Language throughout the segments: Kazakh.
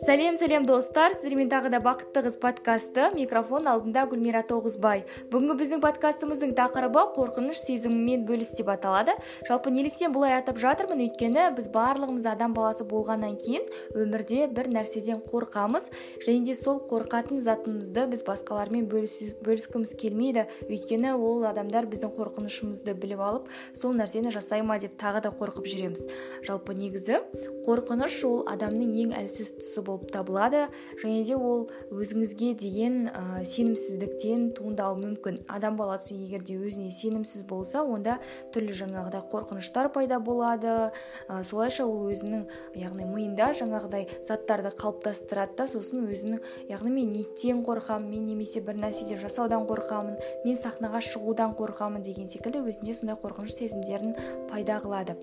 сәлем сәлем достар. Сіздермен тағы да бақытты қыз подкасты. Микрофон алдында гүлмира тоғызбай. Бүгінгі біздің подкастымыздың тақырыбы қорқыныш сезімімен бөліс деп аталады. Жалпы неліктен бұлай атап жатырмын? Өйткені біз барлығымыз адам баласы болғаннан кейін өмірде бір нәрседен қорқамыз. Және де сол қорқатын затымызды біз басқалармен бөліскіміз келмейді. Өйткені ол адамдар біздің қорқынышымызды біліп алып сол нәрсені жасай ма деп тағы да қорқып жүреміз. Жалпы негізі қорқыныш ол адамның ең әлсіз тұсы болып табылады және де ол өзіңізге деген ә, сенімсіздіктен туындауы мүмкін. Адам баласы егер де өзіне сенімсіз болса онда түрлі жаңағыдай қорқыныштар пайда болады. Ә, солайша ол өзінің яғни миында жаңағыдай заттарды қалыптастырады да сосын өзінің яғни мен иттен қорқамын мен немесе бір нәрседен жасаудан қорқамын мен сахнаға шығудан қорқамын деген секілді өзінде сондай қорқыныш сезімдерін пайда қылады.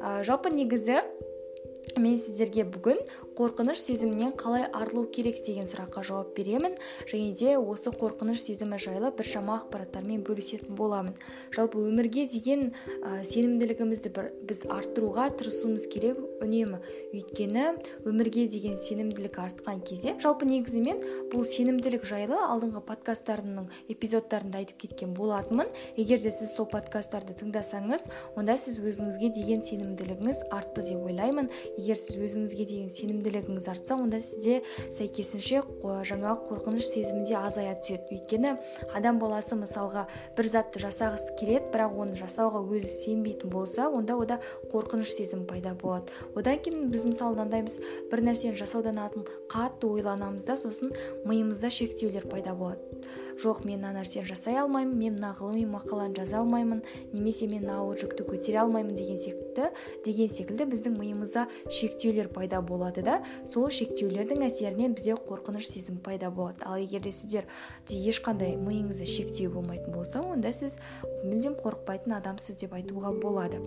Ә, жалпы негізі мен сіздерге бүгін қорқыныш сезімінен қалай арылу керек деген сұраққа жауап беремін. Және де осы қорқыныш сезімі жайлы біршама ақпараттармен бөлісетін боламын. Жалпы өмірге деген ә, сенімділігімізді бір, біз арттыруға тырысуымыз керек үнемі. Өйткені өмірге деген сенімділік артқан кезде жалпы негізімен бұл сенімділік жайлы алдыңғы подкасттарымның эпизодтарында айтып кеткен болатынмын. Егер де сіз сол подкасттарды тыңдасаңыз онда сіз өзіңізге деген сенімділігіңіз артты деп ойлаймын. Егер сіз өзіңізге деген сенімділігіңіз артса онда сізде сәйкесінше жаңағы қорқыныш сезімі де азая түседі. Өйткені адам баласы мысалға бір затты жасағысы келеді бірақ оны жасауға өзі сенбейтін болса онда ода қорқыныш сезімі пайда болады. Одан кейін біз мысалы мынандаймыз бір нәрсені жасаудан атын қатты ойланамыз да сосын миымызда шектеулер пайда болады. Жоқ мен мына нәрсені жасай алмаймын мен мына ғылыми мақаланы жаза алмаймын немесе мен мына ауыр жүкті көтере алмаймын деген секілді деген секілді біздің миымызда шектеулер пайда болады да. Сол шектеулердің әсерінен бізде қорқыныш сезімі пайда болады. Ал егер де сіздерде ешқандай миыңызда шектеу болмайтын болса онда сіз мүлдем қорықпайтын адамсыз деп айтуға болады.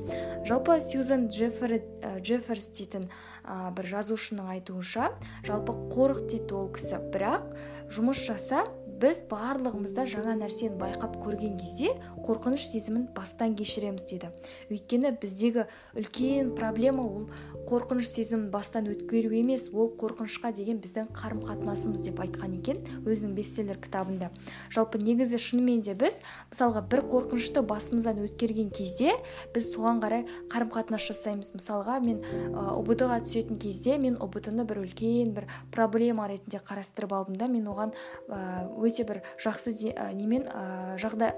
Жалпы сьюзан джеффер, джефферс дейтін бір жазушының айтуынша жалпы қорық дейді ол кісі. Бірақ жұмыс жаса біз барлығымызда жаңа нәрсені байқап көрген кезде қорқыныш сезімін бастан кешіреміз деді. Өйткені біздегі үлкен проблема ол қорқыныш сезімін бастан өткеру емес ол қорқынышқа деген біздің қарым қатынасымыз деп айтқан екен өзінің бестселлер кітабында. Жалпы негізі шынымен де біз мысалға бір қорқынышты басымыздан өткерген кезде біз соған қарай қарым қатынас жасаймыз. Мысалға мен ұбт ға түсетін кезде мен ұбт ны бір үлкен бір проблема ретінде қарастырып алдым да мен оған өте бір жақсы немен жағдай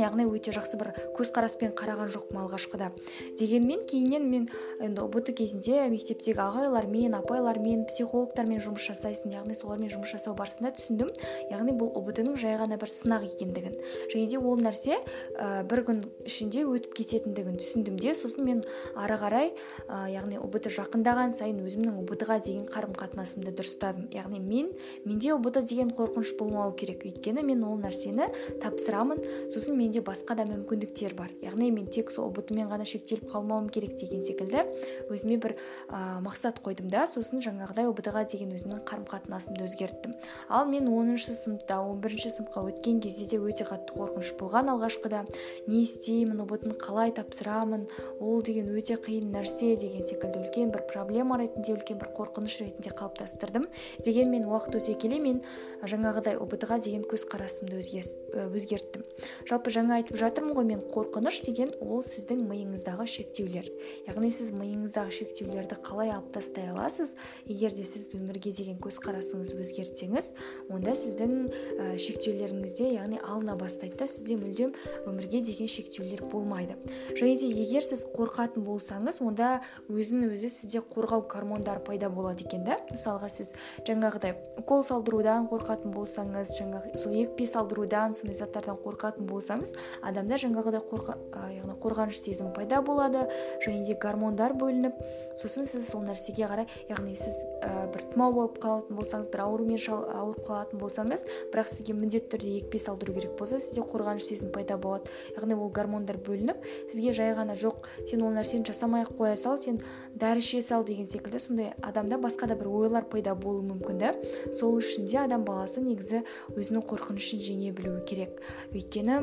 яғни өте жақсы бір көзқараспен қараған жоқпын алғашқыда. Дегенмен кейіннен мен енді ұбт кезінде мектептегі ағайлармен апайлармен психологтармен жұмыс жасайсың яғни солармен жұмыс жасау барысында түсіндім. Яғни бұл ұбт ның жай ғана бір сынақ екендігін. Және де ол нәрсе ә, бір күн ішінде өтіп кететіндігін түсіндім де. Сосын мен ары қарай ә, яғни ұбт жақындаған сайын өзімнің ұбт ға деген қарым қатынасымды дұрыстадым яғни мен менде ұбт деген қорқыныш болмау керек. Өйткені мен ол нәрсені тапсырамын. Сосын менде басқа да мүмкіндіктер бар. Яғни мен тек сол ұбт мен ғана шектеліп қалмауым керек деген секілді өзіме бір ә, мақсат қойдым да сосын жаңағыдай ұбт ға деген өзімнің қарым қатынасымды өзгерттім. Ал мен оныншы сыныпта он бірінші сыныпқа өткен кезде де өте қатты қорқыныш болған алғашқыда. Не істеймін ұбт қалай тапсырамын ол деген өте қиын нәрсе деген секілді үлкен бір проблема ретінде үлкен бір қорқыныш ретінде қалыптастырдым. Дегенмен уақыт өте келе мен жаңағыдай ұбт ға деген көзқарасымды өзгерттім. Жалпы жаңа айтып жатырмын ғой мен қорқыныш деген ол сіздің миыңыздағы шектеулер. Яғни сіз миыңыздағы шектеулерді қалай алып тастай аласыз? Егер де сіз өмірге деген көзқарасыңызды өзгертсеңіз онда сіздің ә, шектеулеріңізде яғни алына бастайды да сізде мүлдем өмірге деген шектеулер болмайды. Және де егер сіз қорқатын болсаңыз онда өзін өзі сізде қорғау гормондары пайда болады екен да. Мысалға сіз жаңағыдай укол салдырудан қорқатын болсаңыз жаңағы сол екпе салдырудан сондай заттардан қорқатын болсаңыз адамда жаңағыдай қорқа, яғни қорғаныш сезімі пайда болады және де гормондар бөлініп сосын сіз сол нәрсеге қарай яғни сіз ә, бір тұмау болып қалатын болсаңыз бір аурумен ауырып қалатын болсаңыз бірақ сізге міндетті түрде екпе салдыру керек болса сізде қорғаныш сезімі пайда болады. Яғни ол гормондар бөлініп сізге жай ғана жоқ сен ол нәрсені жасамай ақ қоя сал сен дәрі іше сал деген секілді сондай адамда басқа да бір ойлар пайда болуы мүмкін да. Сол үшін де адам баласы негізі өзінің қорқынышын жеңе білуі керек. Өйткені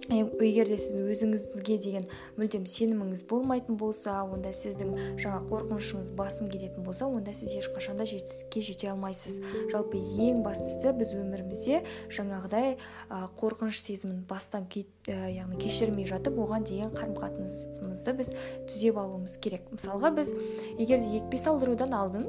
егер де сіз өзіңізге деген мүлдем сеніміңіз болмайтын болса онда сіздің жаңа қорқынышыңыз басым келетін болса онда сіз ешқашанда жетістікке жете алмайсыз. Жалпы ең бастысы біз өмірімізде жаңағыдай қорқыныш сезімін бастан ке, ә, яғни кешірмей жатып оған деген қарым қатынасымызды біз түзеп алуымыз керек. Мысалға біз егер де екпе салдырудан алдын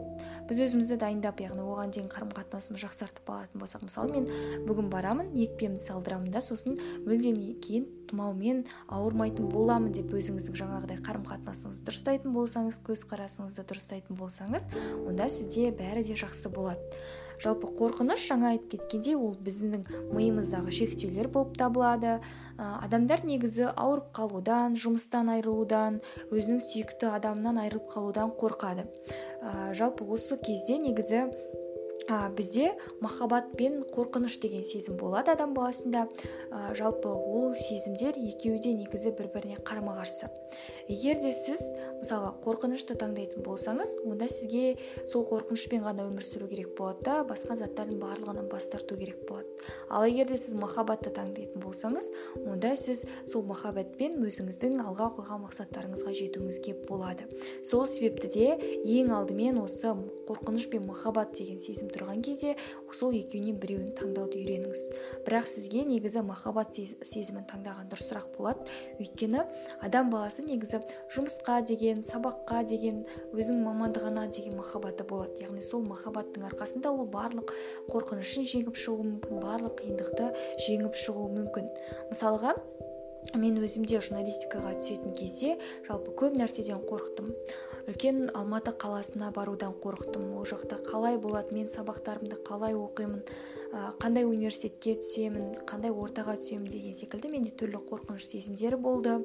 біз өзімізді дайындап яғни оған дейін қарым қатынасымызды жақсартып алатын болсақ мысалы мен бүгін барамын екпемді салдырамын да сосын мүлдем кейін тұмаумен ауырмайтын боламын деп өзіңіздің жаңағыдай қарым қатынасыңызды дұрыстайтын болсаңыз көзқарасыңызды дұрыстайтын болсаңыз онда сізде бәрі де жақсы болады. Жалпы қорқыныш жаңа айтып кеткендей ол біздің миымыздағы шектеулер болып табылады. Ә, адамдар негізі ауырып қалудан жұмыстан айырылудан өзінің сүйікті адамынан айырылып қалудан қорқады. Ә, жалпы осы кезде негізі ә, бізде махаббат пен қорқыныш деген сезім болады адам баласында. Жалпы ол сезімдер екеуі де негізі бір біріне қарама қарсы егер де сіз мысалы қорқынышты таңдайтын болсаңыз онда сізге сол қорқынышпен ғана өмір сүру керек болады да басқа заттардың барлығынан бас тарту керек болады. Ал егер де сіз махаббатты таңдайтын болсаңыз онда сіз сол махаббатпен өзіңіздің алға қойған мақсаттарыңызға жетуіңізге болады. Сол себепті де ең алдымен осы қорқыныш пен махаббат деген сезім тұрған кезде сол екеуінен біреуін таңдауды үйреніңіз. Бірақ сізге негізі махаббат сезімін таңдаған дұрысырақ болады. Өйткені адам баласы негізі жұмысқа деген сабаққа деген өзінің мамандығына деген махаббаты болады. Яғни сол махаббаттың арқасында ол барлық қорқынышын жеңіп шығуы мүмкін барлық қиындықты жеңіп шығуы мүмкін. Мысалға мен өзімде журналистикаға түсетін кезде жалпы көп нәрседен қорықтым. Үлкен алматы қаласына барудан қорықтым. Ол жақта қалай болады? Мен сабақтарымды қалай оқимын? Қандай университетке түсемін? Қандай ортаға түсемін деген секілді менде түрлі қорқыныш сезімдері болды.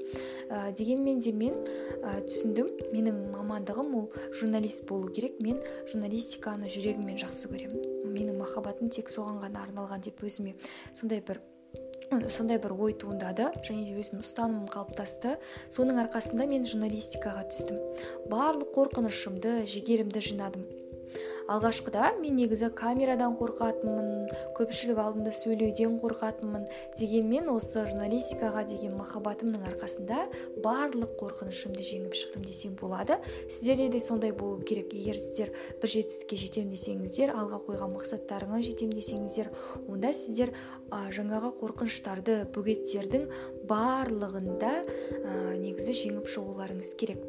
Ә, дегенмен де мен ә, түсіндім. Менің мамандығым ол журналист болу керек. Мен журналистиканы жүрегіммен жақсы көремін. Менің махаббатым тек соған ғана арналған деп өзіме сондай бір сондай бір ой туындады. Және де өзімнің ұстанымым қалыптасты. Соның арқасында мен журналистикаға түстім. Барлық қорқынышымды жігерімді жинадым. Алғашқыда мен негізі камерадан қорқатынмын көпшілік алдында сөйлеуден қорқатынмын дегенмен осы журналистикаға деген махаббатымның арқасында барлық қорқынышымды жеңіп шықтым десем болады. Сіздерде де сондай болу керек. Егер сіздер бір жетістікке жетемін десеңіздер алға қойған мақсаттарыңа жетемін десеңіздер онда сіздер ә, жаңағы қорқыныштарды бөгеттердің барлығында ә, негізі жеңіп шығуларыңыз керек.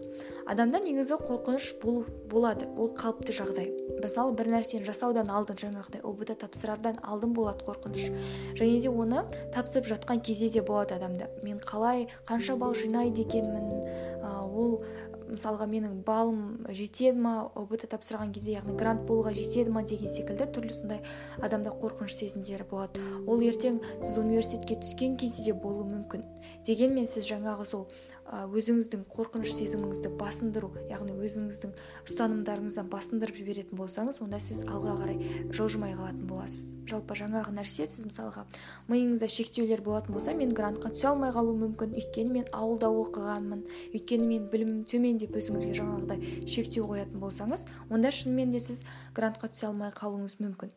Адамда негізі қорқыныш болу болады. Ол қалыпты жағдай. Мысалы бір нәрсені жасаудан алдын жаңағыдай ұбт тапсырардан алдын болады қорқыныш. Және де оны тапсырып жатқан кезде де болады адамда. Мен қалай қанша балл жинайды екенмін ол мысалға менің балым жетеді ма ұбт тапсырған кезде яғни грант болуға жетеді ма? деген секілді түрлі сондай адамда қорқыныш сезімдері болады. Ол ертең сіз университетке түскен кезде де болуы мүмкін. Дегенмен сіз жаңағы сол өзіңіздің қорқыныш сезіміңізді басындыру яғни өзіңіздің ұстанымдарыңыздан басындырып жіберетін болсаңыз онда сіз алға қарай жылжымай қалатын боласыз. Жалпы жаңағы нәрсе сіз мысалға миыңызда шектеулер болатын болса мен грантқа түсе алмай қалуым мүмкін. Өйткені мен ауылда оқығанмын. Өйткені мен білімім төмен деп өзіңізге жаңағыдай шектеу қоятын болсаңыз онда шынымен де сіз грантқа түсе алмай қалуыңыз мүмкін.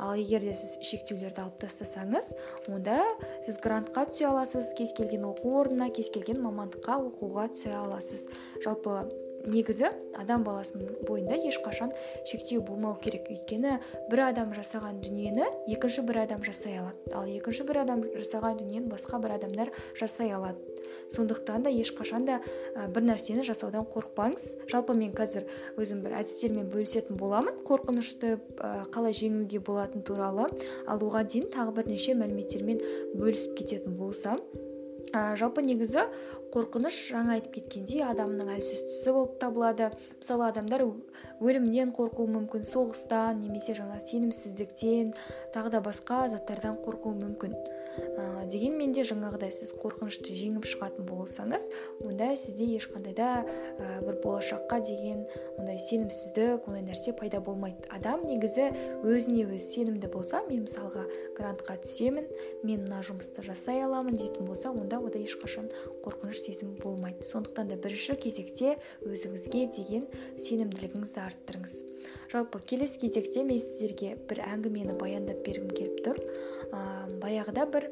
Ал егер де сіз шектеулерді алып тастасаңыз онда сіз грантқа түсе аласыз кез келген оқу орнына кез келген мамандыққа оқуға түсе аласыз. Жалпы негізі адам баласының бойында ешқашан шектеу болмау керек. Өйткені бір адам жасаған дүниені екінші бір адам жасай алады. Ал екінші бір адам жасаған дүниені басқа бір адамдар жасай алады. Сондықтан да ешқашан да бір нәрсені жасаудан қорықпаңыз. Жалпы мен қазір өзім бір әдістермен бөлісетін боламын. Қорқынышты қалай жеңуге болатыны туралы. Ал оған дейін тағы бірнеше мәліметтермен бөлісіп кететін болсам ә, жалпы негізі қорқыныш жаңа айтып кеткендей адамның әлсіз тұсы болып табылады. Мысалы адамдар өлімнен қорқуы мүмкін соғыстан немесе жаңа сенімсіздіктен тағы да басқа заттардан қорқуы мүмкін. Ә, дегенмен де жаңағыдай сіз қорқынышты жеңіп шығатын болсаңыз онда сізде ешқандай да ә, бір болашаққа деген ондай сенімсіздік ондай нәрсе пайда болмайды адам негізі өзіне өзі сенімді болса мен мысалға грантқа түсемін мен мына жұмысты жасай аламын дейтін болса онда ода ешқашан қорқыныш сезімі болмайды. Сондықтан да бірінші кезекте өзіңізге деген сенімділігіңізді арттырыңыз. Жалпы келесі кезекте мен сіздерге бір әңгімені баяндап бергім келіп тұр. Баяғыда бір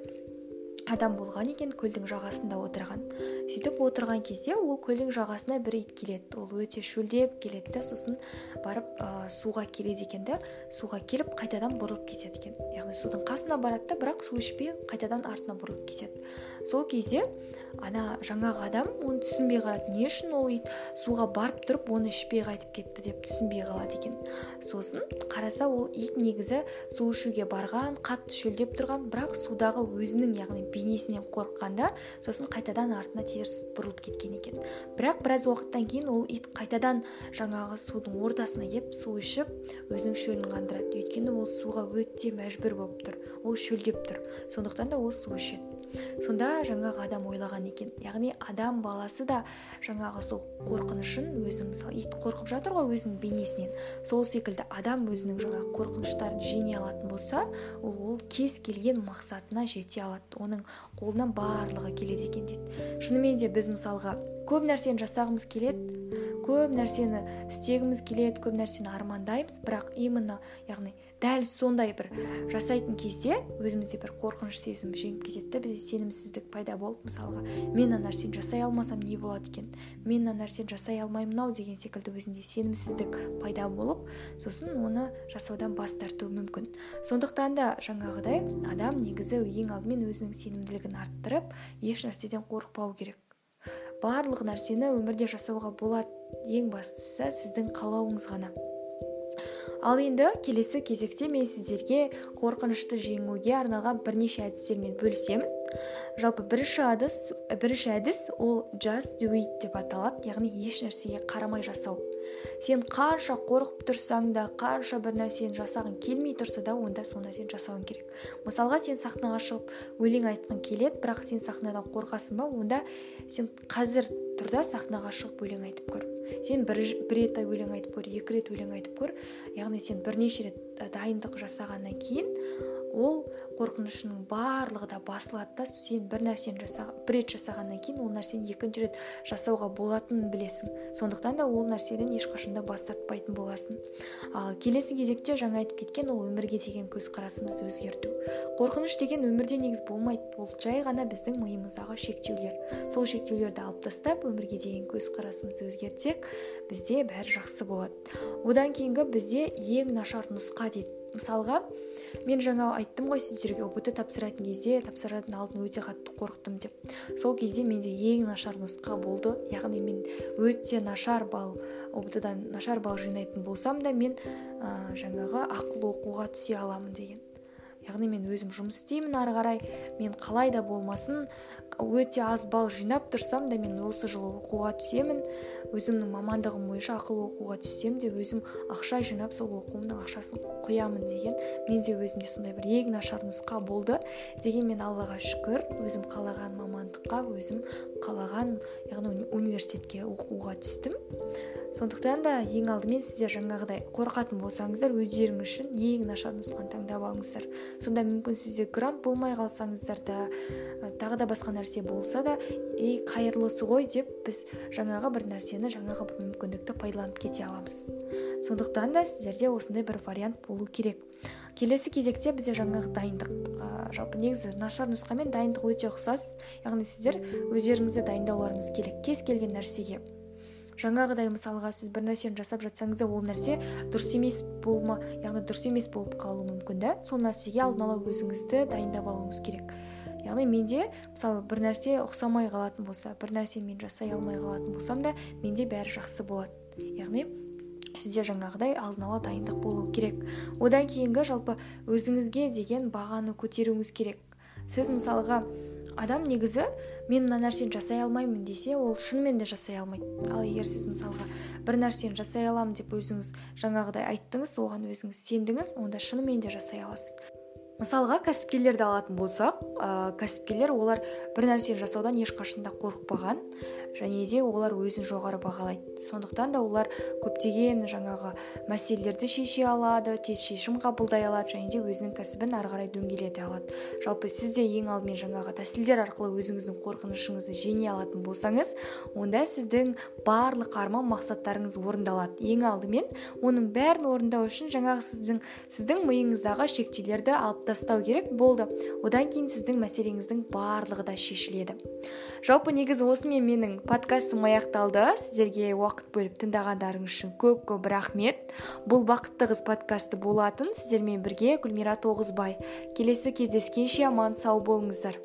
адам болған екен көлдің жағасында отырған. Сөйтіп отырған кезде ол көлдің жағасына бір ит келеді. Ол өте шөлдеп келеді да сосын барып ә, суға келеді екен да суға келіп қайтадан бұрылып кетеді екен. Яғни судың қасына барады да бірақ су ішпей қайтадан артына бұрылып кетеді. Сол кезде ана жаңағы адам оны түсінбей қалады. Не үшін ол ит суға барып тұрып оны ішпей қайтып кетті деп түсінбей қалады екен. Сосын қараса ол ит негізі су ішуге барған қатты шөлдеп тұрған бірақ судағы өзінің яғни бейнесінен қорыққанда сосын қайтадан артына теріс бұрылып кеткен екен. Бірақ біраз уақыттан кейін ол ит қайтадан жаңағы судың ортасына келіп су ішіп өзінің шөлін қандырады. Өйткені ол суға өте мәжбүр болып тұр. Ол шөлдеп тұр. Сондықтан да ол су ішеді. Сонда жаңағы адам ойлаған екен. Яғни адам баласы да жаңағы сол қорқынышын өзінің мысалы ит қорқып жатыр ғой өзінің бейнесінен. Сол секілді адам өзінің жаңағы қорқыныштарын жеңе алатын болса ол ол кез келген мақсатына жете алады. Оның қолынан барлығы келеді екен дейді. Шынымен де біз мысалға көп нәрсені жасағымыз келеді көп нәрсені істегіміз келеді көп нәрсені армандаймыз. Бірақ именно яғни дәл сондай бір жасайтын кезде өзімізде бір қорқыныш сезімі жеңіп кетеді да бізде сенімсіздік пайда болып мысалға мен мына нәрсені жасай алмасам не болады екен? мен мына нәрсені жасай алмаймын ау деген секілді өзінде сенімсіздік пайда болып сосын оны жасаудан бас тартуы мүмкін. Сондықтан да жаңағыдай адам негізі ең алдымен өзінің сенімділігін арттырып еш нәрседен қорықпау керек. Барлық нәрсені өмірде жасауға болады ең бастысы сіздің қалауыңыз ғана. Ал енді келесі кезекте мен сіздерге қорқынышты жеңуге арналған бірнеше әдістермен бөлісемін жалпы бірінші әдіс бірінші әдіс ол just do it деп аталады. Яғни еш нәрсеге қарамай жасау. Сен қанша қорқып тұрсаң да қанша бір нәрсені жасағың келмей тұрса да онда сол нәрсені жасауың керек. Мысалға сен сахнаға шығып өлең айтқың келеді бірақ сен сахнадан қорқасың ба онда сен қазір тұр да сахнаға шығып өлең айтып көр. Сен бір, бір рет өлең айтып көр екі рет өлең айтып көр. Яғни сен бірнеше рет дайындық жасағаннан кейін ол қорқынышының барлығы да басылады да сен бір нәрсені жаса бір рет жасағаннан кейін ол нәрсені екінші рет жасауға болатынын білесің. Сондықтан да ол нәрседен ешқашанда бас тартпайтын боласың. Ал келесі кезекте жаңа айтып кеткен ол өмірге деген көзқарасымызды өзгерту. Қорқыныш деген өмірде негізі болмайды. Ол жай ғана біздің миымыздағы шектеулер. Сол шектеулерді алып тастап өмірге деген көзқарасымызды өзгертсек бізде бәрі жақсы болады. Одан кейінгі бізде ең нашар нұсқа дейді мысалға мен жаңа айттым ғой сіздерге ұбт тапсыратын кезде тапсырардың алдын өте қатты қорықтым деп. Сол кезде менде ең нашар нұсқа болды. Яғни мен өте нашар балл ұбт дан нашар балл жинайтын болсам да мен ә, жаңағы ақыл оқуға түсе аламын деген. Яғни мен өзім жұмыс істеймін ары қарай мен қалай да болмасын өте аз балл жинап тұрсам да мен осы жылы оқуға түсемін. Өзімнің мамандығым бойынша ақыл оқуға түссем де өзім ақша жинап сол оқуымның ақшасын қоямын деген менде өзімде сондай бір ең нашар нұсқа болды. Дегенмен аллаға шүкір. Өзім қалаған мамандыққа өзім қалаған яғни университетке оқуға түстім. Сондықтан да ең алдымен сіздер жаңағыдай қорқатын болсаңыздар өздеріңіз үшін ең нашар нұсқаны таңдап алыңыздар. Сонда мүмкін сізде грант болмай қалсаңыздар да тағы да басқа нәрсе болса да ей қайырлысы ғой деп біз жаңағы бір нәрсені жаңағы бір мүмкіндікті пайдаланып кете аламыз. Сондықтан да сіздерде осындай бір вариант болу керек. Келесі кезекте бізде жаңағы дайындық ә, жалпы негізі нашар нұсқа мен дайындық өте ұқсас. Яғни сіздер өздеріңізді дайындауларыңыз керек. Кез келген нәрсеге. Жаңағыдай мысалға сіз бір нәрсені жасап жатсаңыз да ол нәрсе дұрыс емес болма яғни дұрыс емес болып қалуы мүмкін да. Сол нәрсеге алдын ала өзіңізді дайындап алуыңыз керек. Яғни менде мысалы бір нәрсе ұқсамай қалатын болса бір нәрсені мен жасай алмай қалатын болсам да менде бәрі жақсы болады. Яғни сізде жаңағыдай алдын ала дайындық болу керек. Одан кейінгі жалпы өзіңізге деген бағаны көтеруіңіз керек. Сіз мысалға адам негізі мен мына нәрсені жасай алмаймын десе ол шынымен де жасай алмайды. Ал егер сіз мысалға бір нәрсені жасай аламын деп өзіңіз жаңағыдай айттыңыз оған өзіңіз сендіңіз онда шынымен де жасай аласыз. Мысалға кәсіпкерлерді алатын болсақ ә, кәсіпкерлер олар бір нәрсені жасаудан ешқашанда қорықпаған. Және де олар өзін жоғары бағалайды. Сондықтан да олар көптеген жаңағы мәселелерді шеше алады тез шешім қабылдай алады және де өзінің кәсібін ары қарай дөңгелете алады. Жалпы сіз де ең алдымен жаңағы тәсілдер арқылы өзіңіздің қорқынышыңызды жеңе алатын болсаңыз онда сіздің барлық арман мақсаттарыңыз орындалады. Ең алдымен оның бәрін орындау үшін жаңағы сіздің сіздің миыңыздағы шектеулерді алып тастау керек болды. Одан кейін сіздің мәселеңіздің барлығы да шешіледі. Жалпы негізі осымен менің подкастым аяқталды. Сіздерге уақыт бөліп тыңдағандарыңыз үшін көп көп рахмет. Бұл бақытты қыз подкасты болатын. Сіздермен бірге гүлмира тоғызбай. Келесі кездескенше аман сау болыңыздар.